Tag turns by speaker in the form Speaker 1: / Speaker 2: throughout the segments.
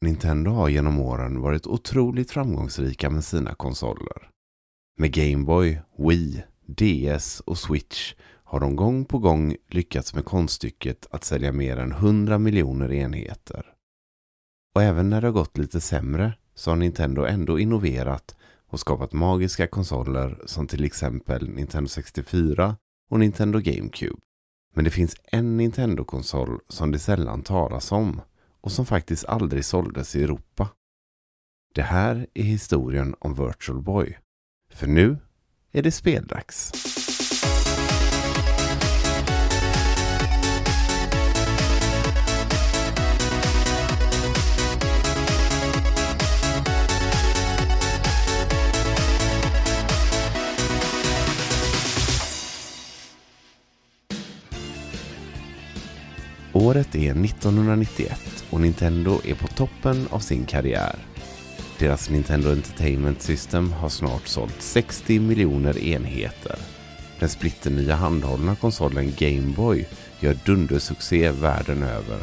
Speaker 1: Nintendo har genom åren varit otroligt framgångsrika med sina konsoler. Med Gameboy, Wii, DS och Switch har de gång på gång lyckats med konststycket att sälja mer än 100 miljoner enheter. Och även när det har gått lite sämre så har Nintendo ändå innoverat och skapat magiska konsoler som till exempel Nintendo 64 och Nintendo GameCube. Men det finns en Nintendo-konsol som det sällan talas om och som faktiskt aldrig såldes i Europa. Det här är historien om Virtual Boy. För nu är det speldags. Året är 1991 och Nintendo är på toppen av sin karriär. Deras Nintendo Entertainment System har snart sålt 60 miljoner enheter. Den splitternya handhållna konsolen Game Boy gör dundersuccé världen över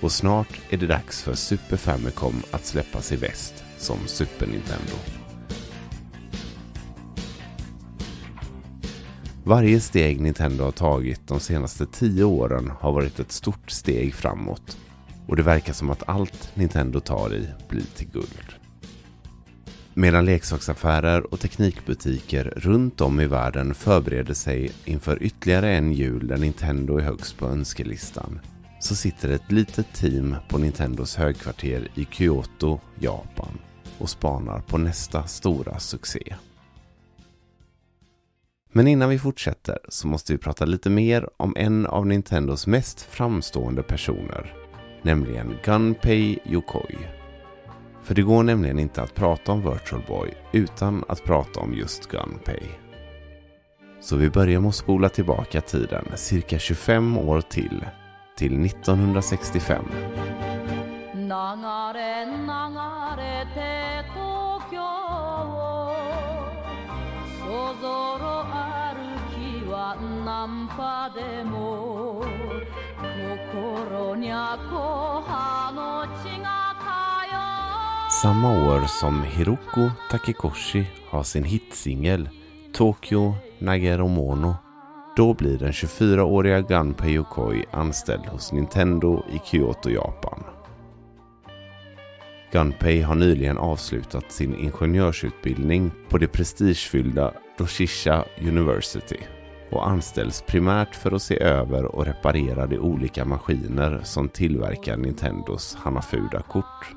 Speaker 1: och snart är det dags för Super Famicom att släppas i väst som Super Nintendo. Varje steg Nintendo har tagit de senaste tio åren har varit ett stort steg framåt och det verkar som att allt Nintendo tar i blir till guld. Medan leksaksaffärer och teknikbutiker runt om i världen förbereder sig inför ytterligare en jul där Nintendo är högst på önskelistan så sitter ett litet team på Nintendos högkvarter i Kyoto, Japan och spanar på nästa stora succé. Men innan vi fortsätter så måste vi prata lite mer om en av Nintendos mest framstående personer, nämligen Gunpei Yokoi. För det går nämligen inte att prata om Virtual Boy utan att prata om just Gunpei. Så vi börjar med att spola tillbaka tiden cirka 25 år till, till 1965. lampademo Samma år som Hiroko Takikoshi har sin hitsingel Tokyo Nagaromono då blir den 24-åriga Gunpei Yokoi anställd hos Nintendo i Kyoto, Japan. Gunpei har nyligen avslutat sin ingenjörsutbildning på det prestigefyllda Roshisha University och anställs primärt för att se över och reparera de olika maskiner som tillverkar Nintendos Hanafuda-kort.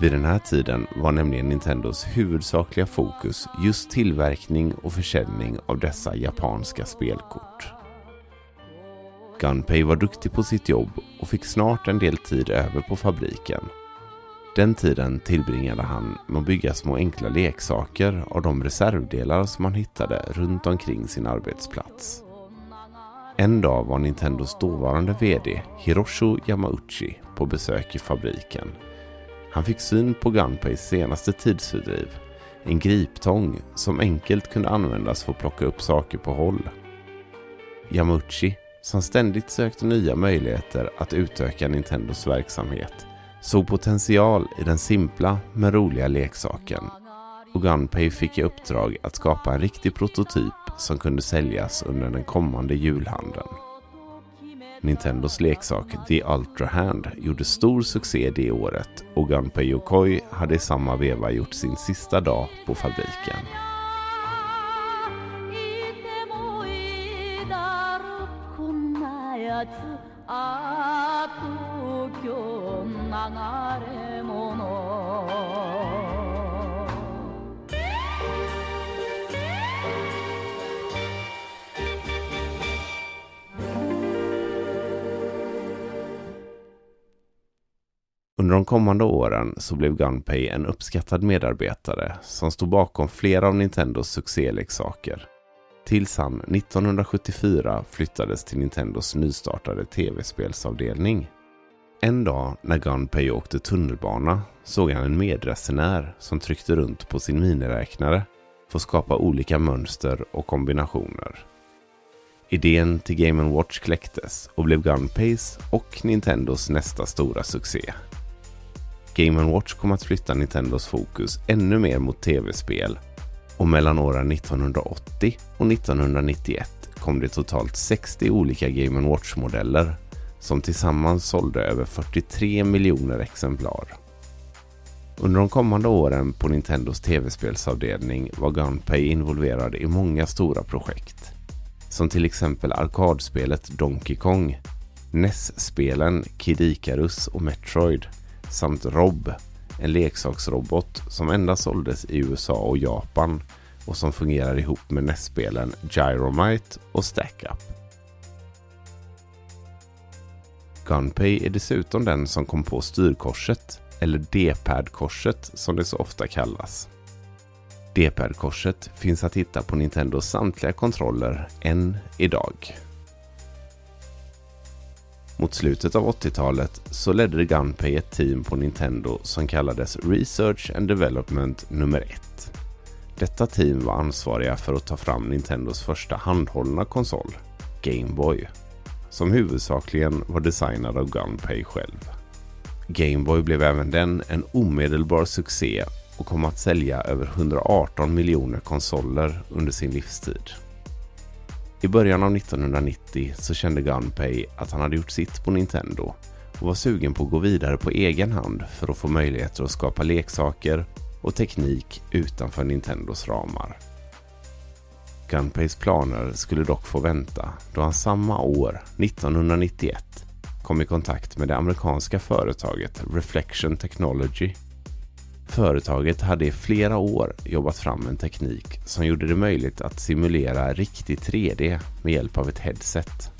Speaker 1: Vid den här tiden var nämligen Nintendos huvudsakliga fokus just tillverkning och försäljning av dessa japanska spelkort. Gunpei var duktig på sitt jobb och fick snart en del tid över på fabriken den tiden tillbringade han med att bygga små enkla leksaker av de reservdelar som han hittade runt omkring sin arbetsplats. En dag var Nintendos dåvarande VD Hiroshi Yamauchi på besök i fabriken. Han fick syn på Gunpays senaste tidsfördriv, en griptång som enkelt kunde användas för att plocka upp saker på håll. Yamauchi, som ständigt sökte nya möjligheter att utöka Nintendos verksamhet, såg potential i den simpla men roliga leksaken och GunPay fick i uppdrag att skapa en riktig prototyp som kunde säljas under den kommande julhandeln. Nintendos leksak The Ultra Hand gjorde stor succé det året och Gunpei Yokoi hade i samma veva gjort sin sista dag på fabriken. Under de kommande åren så blev Gunpei en uppskattad medarbetare som stod bakom flera av Nintendos succéleksaker. Tills han 1974 flyttades till Nintendos nystartade tv-spelsavdelning. En dag när Gunpei åkte tunnelbana såg han en medresenär som tryckte runt på sin miniräknare för att skapa olika mönster och kombinationer. Idén till Game Watch kläcktes och blev Gunpeis och Nintendos nästa stora succé. Game Watch kom att flytta Nintendos fokus ännu mer mot tv-spel och mellan åren 1980 och 1991 kom det totalt 60 olika Game Watch-modeller som tillsammans sålde över 43 miljoner exemplar. Under de kommande åren på Nintendos tv-spelsavdelning var Gunpei involverad i många stora projekt. Som till exempel arkadspelet Donkey Kong, NES-spelen Kid Icarus och Metroid samt Rob, en leksaksrobot som endast såldes i USA och Japan och som fungerar ihop med nästspelen Gyromite och Stackup. Gunpei är dessutom den som kom på styrkorset, eller D-pad-korset som det så ofta kallas. D-pad-korset finns att hitta på Nintendos samtliga kontroller än idag. Mot slutet av 80-talet så ledde Gunpei ett team på Nintendo som kallades Research and Development nummer 1. Detta team var ansvariga för att ta fram Nintendos första handhållna konsol, Game Boy, som huvudsakligen var designad av Gunpei själv. Game Boy blev även den en omedelbar succé och kom att sälja över 118 miljoner konsoler under sin livstid. I början av 1990 så kände Gunpei att han hade gjort sitt på Nintendo och var sugen på att gå vidare på egen hand för att få möjligheter att skapa leksaker och teknik utanför Nintendos ramar. Gunpeis planer skulle dock få vänta då han samma år, 1991, kom i kontakt med det amerikanska företaget Reflection Technology. Företaget hade i flera år jobbat fram en teknik som gjorde det möjligt att simulera riktig 3D med hjälp av ett headset.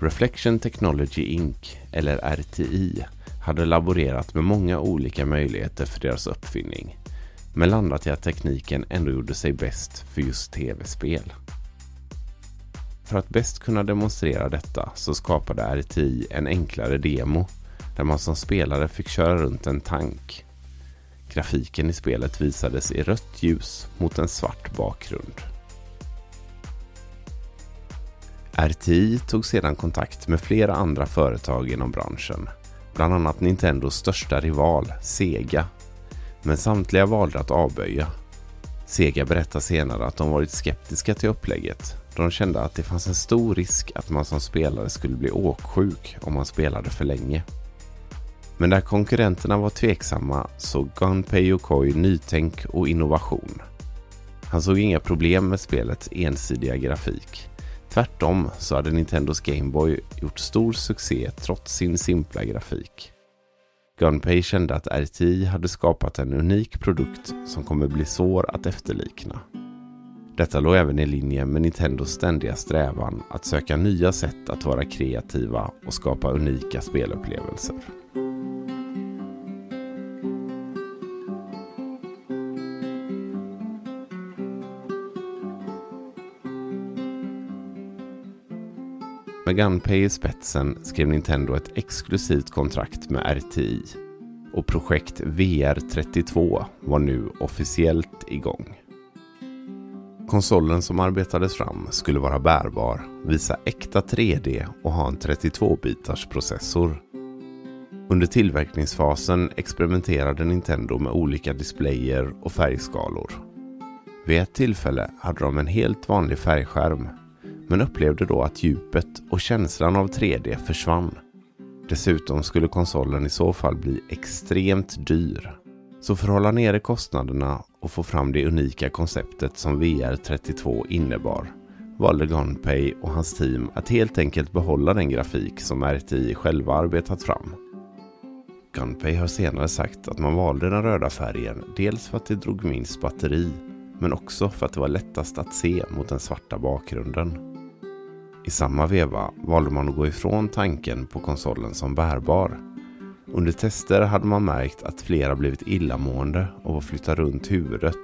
Speaker 1: Reflection Technology Inc, eller RTI, hade laborerat med många olika möjligheter för deras uppfinning men landat i att tekniken ändå gjorde sig bäst för just tv-spel. För att bäst kunna demonstrera detta så skapade RTI en enklare demo där man som spelare fick köra runt en tank. Grafiken i spelet visades i rött ljus mot en svart bakgrund. RTI tog sedan kontakt med flera andra företag inom branschen bland annat Nintendos största rival, Sega. Men samtliga valde att avböja. Sega berättar senare att de varit skeptiska till upplägget de kände att det fanns en stor risk att man som spelare skulle bli åksjuk om man spelade för länge. Men där konkurrenterna var tveksamma såg Gunpei Yokoi nytänk och innovation. Han såg inga problem med spelets ensidiga grafik Tvärtom så hade Nintendos Gameboy gjort stor succé trots sin simpla grafik. Gunpei kände att RTI hade skapat en unik produkt som kommer bli svår att efterlikna. Detta låg även i linje med Nintendos ständiga strävan att söka nya sätt att vara kreativa och skapa unika spelupplevelser. Med Gunpei i spetsen skrev Nintendo ett exklusivt kontrakt med RTI och projekt VR32 var nu officiellt igång. Konsolen som arbetades fram skulle vara bärbar, visa äkta 3D och ha en 32-bitars processor. Under tillverkningsfasen experimenterade Nintendo med olika displayer och färgskalor. Vid ett tillfälle hade de en helt vanlig färgskärm men upplevde då att djupet och känslan av 3D försvann. Dessutom skulle konsolen i så fall bli extremt dyr. Så för att hålla nere kostnaderna och få fram det unika konceptet som VR32 innebar valde Gunpei och hans team att helt enkelt behålla den grafik som RTI själva arbetat fram. Gunpei har senare sagt att man valde den röda färgen dels för att det drog minst batteri men också för att det var lättast att se mot den svarta bakgrunden. I samma veva valde man att gå ifrån tanken på konsolen som bärbar. Under tester hade man märkt att flera blivit illamående av att flytta runt huvudet.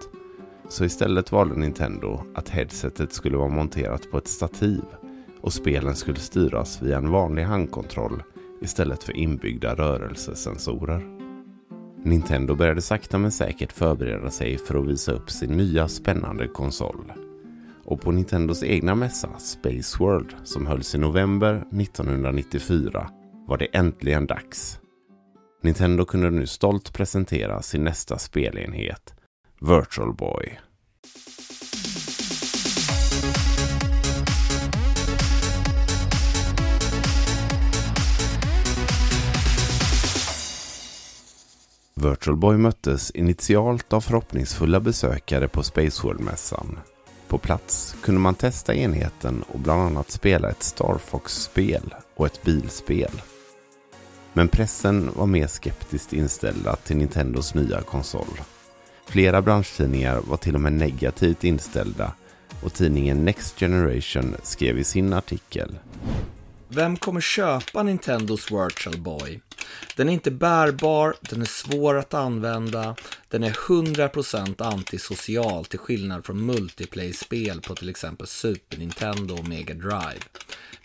Speaker 1: Så istället valde Nintendo att headsetet skulle vara monterat på ett stativ och spelen skulle styras via en vanlig handkontroll istället för inbyggda rörelsesensorer. Nintendo började sakta men säkert förbereda sig för att visa upp sin nya spännande konsol och på Nintendos egna mässa Space World som hölls i november 1994 var det äntligen dags. Nintendo kunde nu stolt presentera sin nästa spelenhet, Virtual Boy. Virtual Boy möttes initialt av förhoppningsfulla besökare på Space World-mässan. På plats kunde man testa enheten och bland annat spela ett Star Fox-spel och ett bilspel. Men pressen var mer skeptiskt inställda till Nintendos nya konsol. Flera branschtidningar var till och med negativt inställda och tidningen Next Generation skrev i sin artikel
Speaker 2: vem kommer köpa Nintendos Virtual Boy? Den är inte bärbar, den är svår att använda, den är 100% antisocial till skillnad från multiplayer-spel på till exempel Super Nintendo och Mega Drive.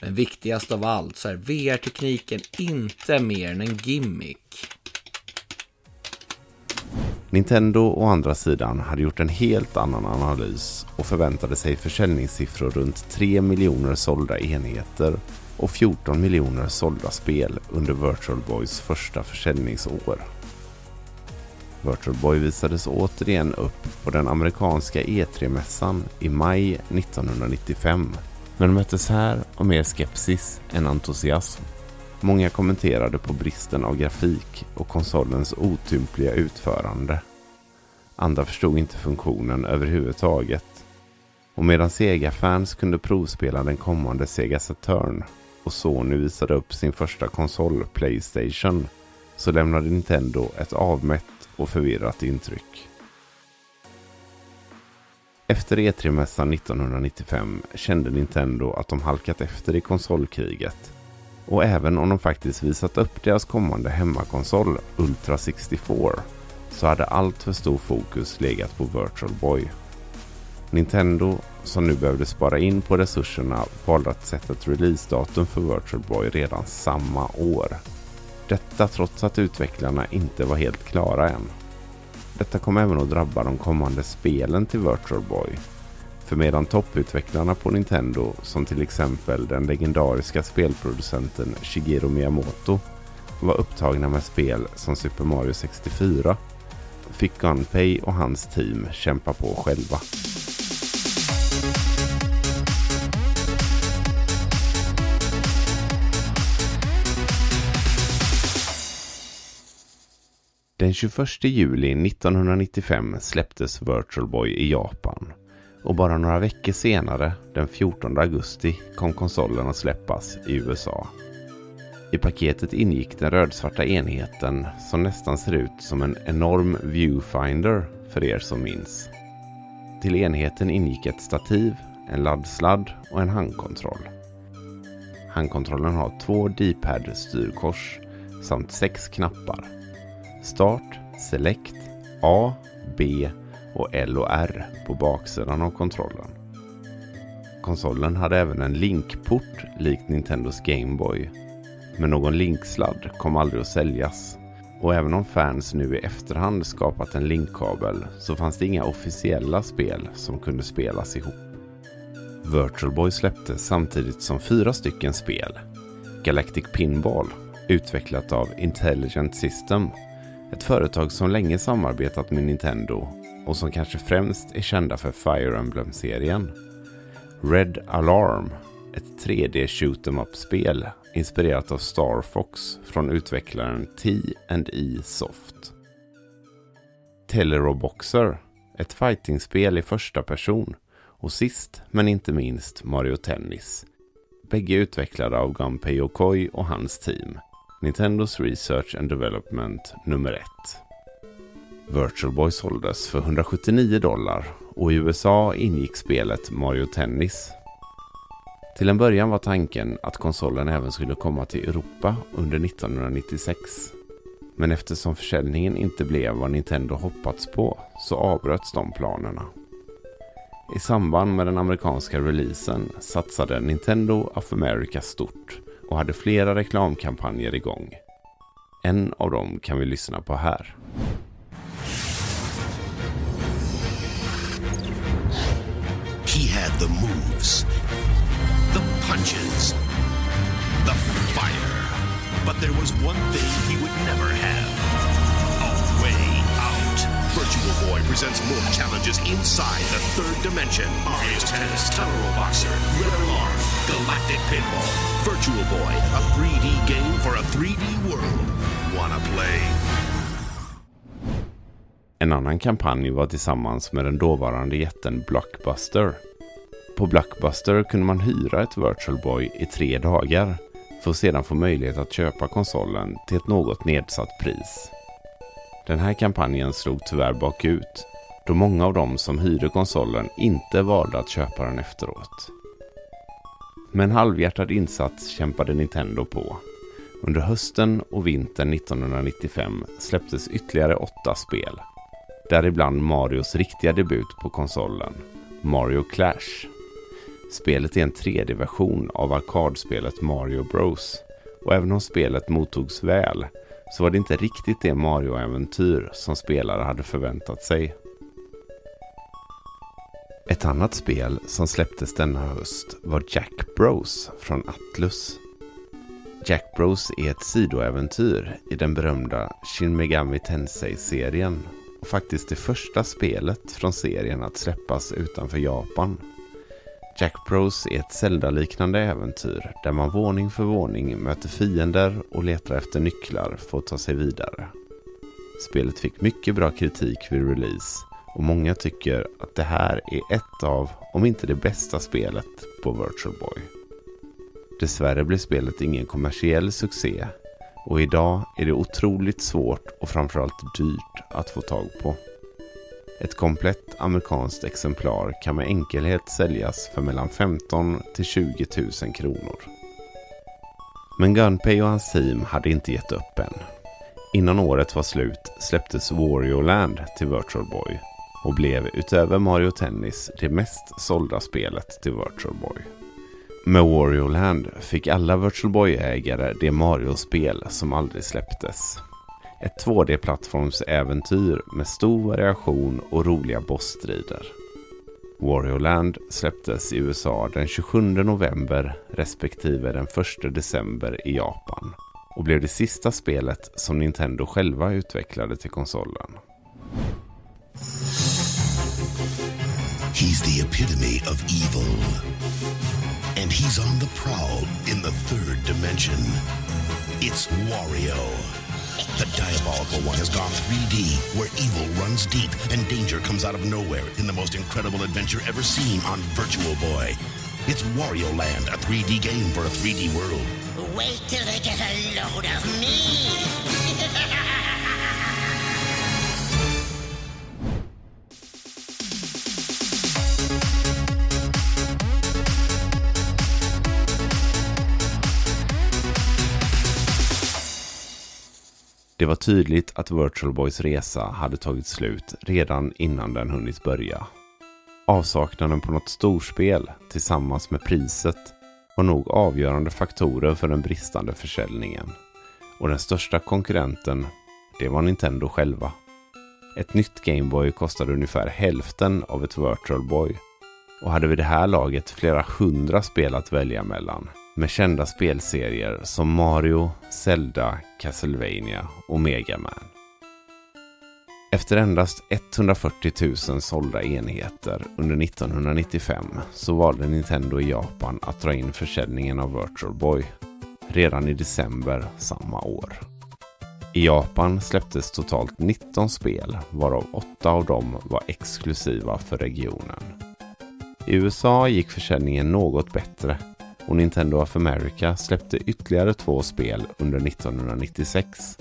Speaker 2: Men viktigast av allt så är VR-tekniken inte mer än en gimmick.
Speaker 1: Nintendo å andra sidan hade gjort en helt annan analys och förväntade sig försäljningssiffror runt 3 miljoner sålda enheter och 14 miljoner sålda spel under Virtual Boys första försäljningsår. Virtual Boy visades återigen upp på den amerikanska E3-mässan i maj 1995 men möttes här av mer skepsis än entusiasm. Många kommenterade på bristen av grafik och konsolens otympliga utförande. Andra förstod inte funktionen överhuvudtaget. Och medan Sega-fans kunde provspela den kommande Sega Saturn och Sony visade upp sin första konsol, Playstation, så lämnade Nintendo ett avmätt och förvirrat intryck. Efter E3-mässan 1995 kände Nintendo att de halkat efter i konsolkriget. Och även om de faktiskt visat upp deras kommande hemmakonsol, Ultra 64, så hade allt för stor fokus legat på Virtual Boy. Nintendo som nu behövde spara in på resurserna valde att sätta ett releasedatum för Virtual Boy redan samma år. Detta trots att utvecklarna inte var helt klara än. Detta kom även att drabba de kommande spelen till Virtual Boy. För medan topputvecklarna på Nintendo, som till exempel den legendariska spelproducenten Shigeru Miyamoto, var upptagna med spel som Super Mario 64, fick Gunpei och hans team kämpa på själva. Den 21 juli 1995 släpptes Virtual Boy i Japan och bara några veckor senare, den 14 augusti, kom konsolen att släppas i USA. I paketet ingick den rödsvarta enheten som nästan ser ut som en enorm viewfinder för er som minns. Till enheten ingick ett stativ, en laddsladd och en handkontroll. Handkontrollen har två D-pad styrkors samt sex knappar Start, Select, A, B och L och R på baksidan av kontrollen. Konsolen hade även en linkport likt Nintendos Gameboy. Men någon linksladd kom aldrig att säljas. Och även om fans nu i efterhand skapat en linkkabel så fanns det inga officiella spel som kunde spelas ihop. Virtual Boy släpptes samtidigt som fyra stycken spel. Galactic Pinball, utvecklat av Intelligent System ett företag som länge samarbetat med Nintendo och som kanske främst är kända för Fire Emblem-serien. Red Alarm, ett 3D shoot em up-spel inspirerat av Star Fox från utvecklaren T&E Soft. Teleroboxer, ett fightingspel i första person och sist men inte minst Mario Tennis. Bägge utvecklade av Gunpei Yokoi och hans team. Nintendos Research and Development nummer 1. Virtual Boy såldes för 179 dollar och i USA ingick spelet Mario Tennis. Till en början var tanken att konsolen även skulle komma till Europa under 1996. Men eftersom försäljningen inte blev vad Nintendo hoppats på så avbröts de planerna. I samband med den amerikanska releasen satsade Nintendo of America stort och hade flera reklamkampanjer igång. En av dem kan vi lyssna på här. He had the moves, the punches, the fire.
Speaker 3: But there was one thing he would never have. Virtual Boy presents more challenges inside the third dimension. Mario Tennis, Tunnel Boxer, River Arm, Galactic Pinball. Virtual Boy, a 3D game for a 3D world. Wanna play?
Speaker 1: En annan kampanj var tillsammans med den dåvarande jätten Blockbuster. På Blockbuster kunde man hyra ett Virtual Boy i tre dagar för att sedan få möjlighet att köpa konsolen till ett något nedsatt pris. Den här kampanjen slog tyvärr bakut då många av dem som hyrde konsolen inte valde att köpa den efteråt. Med en halvhjärtad insats kämpade Nintendo på. Under hösten och vintern 1995 släpptes ytterligare åtta spel. Däribland Marios riktiga debut på konsolen, Mario Clash. Spelet är en 3D-version av arkadspelet Mario Bros. Och även om spelet mottogs väl så var det inte riktigt det Mario-äventyr som spelare hade förväntat sig. Ett annat spel som släpptes denna höst var Jack Bros från Atlus. Jack Bros är ett sidoäventyr i den berömda Shin Megami Tensei-serien och faktiskt det första spelet från serien att släppas utanför Japan. Jack Bros är ett Zelda-liknande äventyr där man våning för våning möter fiender och letar efter nycklar för att ta sig vidare. Spelet fick mycket bra kritik vid release och många tycker att det här är ett av, om inte det bästa spelet på Virtual Boy. Dessvärre blev spelet ingen kommersiell succé och idag är det otroligt svårt och framförallt dyrt att få tag på. Ett komplett amerikanskt exemplar kan med enkelhet säljas för mellan 15 till 20 000 kronor. Men Gunpei och hans team hade inte gett upp än. Innan året var slut släpptes Wario Land till Virtual Boy och blev utöver Mario Tennis det mest sålda spelet till Virtual Boy. Med Wario Land fick alla Virtual Boy-ägare det Mario-spel som aldrig släpptes. Ett 2D-plattformsäventyr med stor variation och roliga bossstrider. Wario Land släpptes i USA den 27 november respektive den 1 december i Japan och blev det sista spelet som Nintendo själva utvecklade till konsolen.
Speaker 3: He's the epitome of evil. And he's on the prowl in the third dimension. It's Wario. The diabolical one has gone 3D, where evil runs deep and danger comes out of nowhere in the most incredible adventure ever seen on Virtual Boy. It's Wario Land, a 3D game for a 3D world.
Speaker 4: Wait till they get a load of me!
Speaker 1: Det var tydligt att Virtual Boys resa hade tagit slut redan innan den hunnit börja. Avsaknaden på något storspel tillsammans med priset var nog avgörande faktorer för den bristande försäljningen. Och den största konkurrenten, det var Nintendo själva. Ett nytt Gameboy kostade ungefär hälften av ett Virtual Boy och hade vid det här laget flera hundra spel att välja mellan med kända spelserier som Mario, Zelda, Castlevania och Mega Man. Efter endast 140 000 sålda enheter under 1995 så valde Nintendo i Japan att dra in försäljningen av Virtual Boy redan i december samma år. I Japan släpptes totalt 19 spel varav 8 av dem var exklusiva för regionen. I USA gick försäljningen något bättre och Nintendo of America släppte ytterligare två spel under 1996.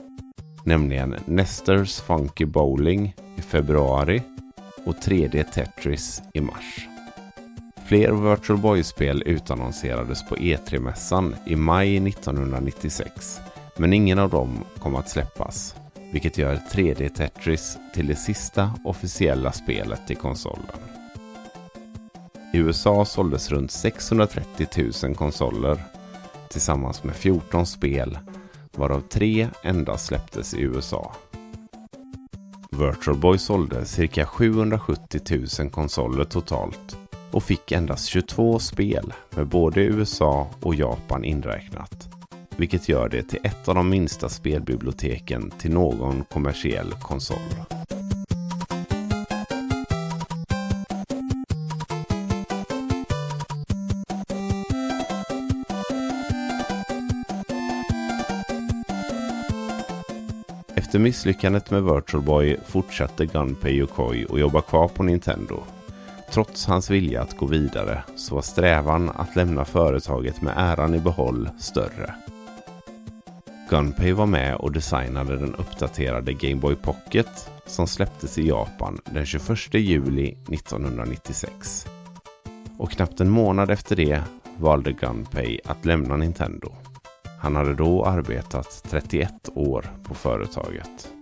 Speaker 1: Nämligen Nesters Funky Bowling i februari och 3D Tetris i mars. Fler Virtual Boy-spel utannonserades på E3-mässan i maj 1996 men ingen av dem kom att släppas, vilket gör 3D Tetris till det sista officiella spelet i konsolen. I USA såldes runt 630 000 konsoler tillsammans med 14 spel varav tre endast släpptes i USA. Virtual Boy sålde cirka 770 000 konsoler totalt och fick endast 22 spel med både USA och Japan inräknat. vilket gör det till ett av de minsta spelbiblioteken till någon kommersiell konsol. Efter misslyckandet med Virtual Boy fortsatte Gunpei Yokoi att jobba kvar på Nintendo. Trots hans vilja att gå vidare så var strävan att lämna företaget med äran i behåll större. Gunpei var med och designade den uppdaterade Game Boy Pocket som släpptes i Japan den 21 juli 1996. Och knappt en månad efter det valde Gunpei att lämna Nintendo. Han hade då arbetat 31 år på företaget.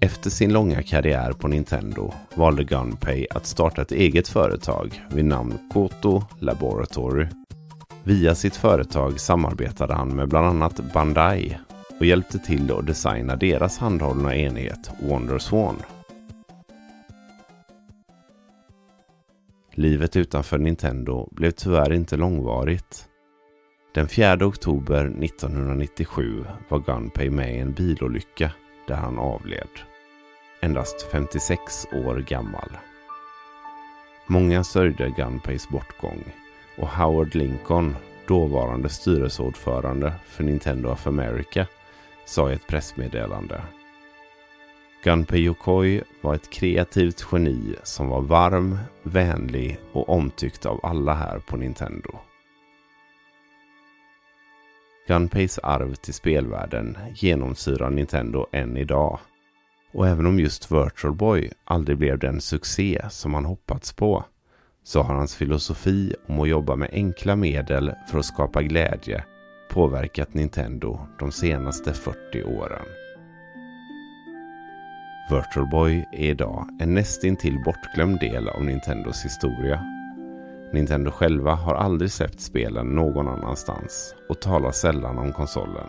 Speaker 1: Efter sin långa karriär på Nintendo valde Gunpei att starta ett eget företag vid namn Koto Laboratory. Via sitt företag samarbetade han med bland annat Bandai och hjälpte till att designa deras handhållna enhet Wonder Swan. Livet utanför Nintendo blev tyvärr inte långvarigt. Den 4 oktober 1997 var Gunpei med i en bilolycka där han avled. Endast 56 år gammal. Många sörjde Gunpeis bortgång och Howard Lincoln, dåvarande styrelseordförande för Nintendo of America, sa i ett pressmeddelande Gunpei Yokoi var ett kreativt geni som var varm, vänlig och omtyckt av alla här på Nintendo. Gunpeis arv till spelvärlden genomsyrar Nintendo än idag. Och även om just Virtual Boy aldrig blev den succé som han hoppats på så har hans filosofi om att jobba med enkla medel för att skapa glädje påverkat Nintendo de senaste 40 åren. Virtual Boy är idag en nästintill bortglömd del av Nintendos historia. Nintendo själva har aldrig släppt spelen någon annanstans och talar sällan om konsolen.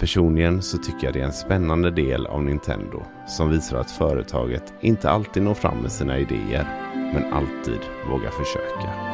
Speaker 1: Personligen så tycker jag det är en spännande del av Nintendo som visar att företaget inte alltid når fram med sina idéer men alltid vågar försöka.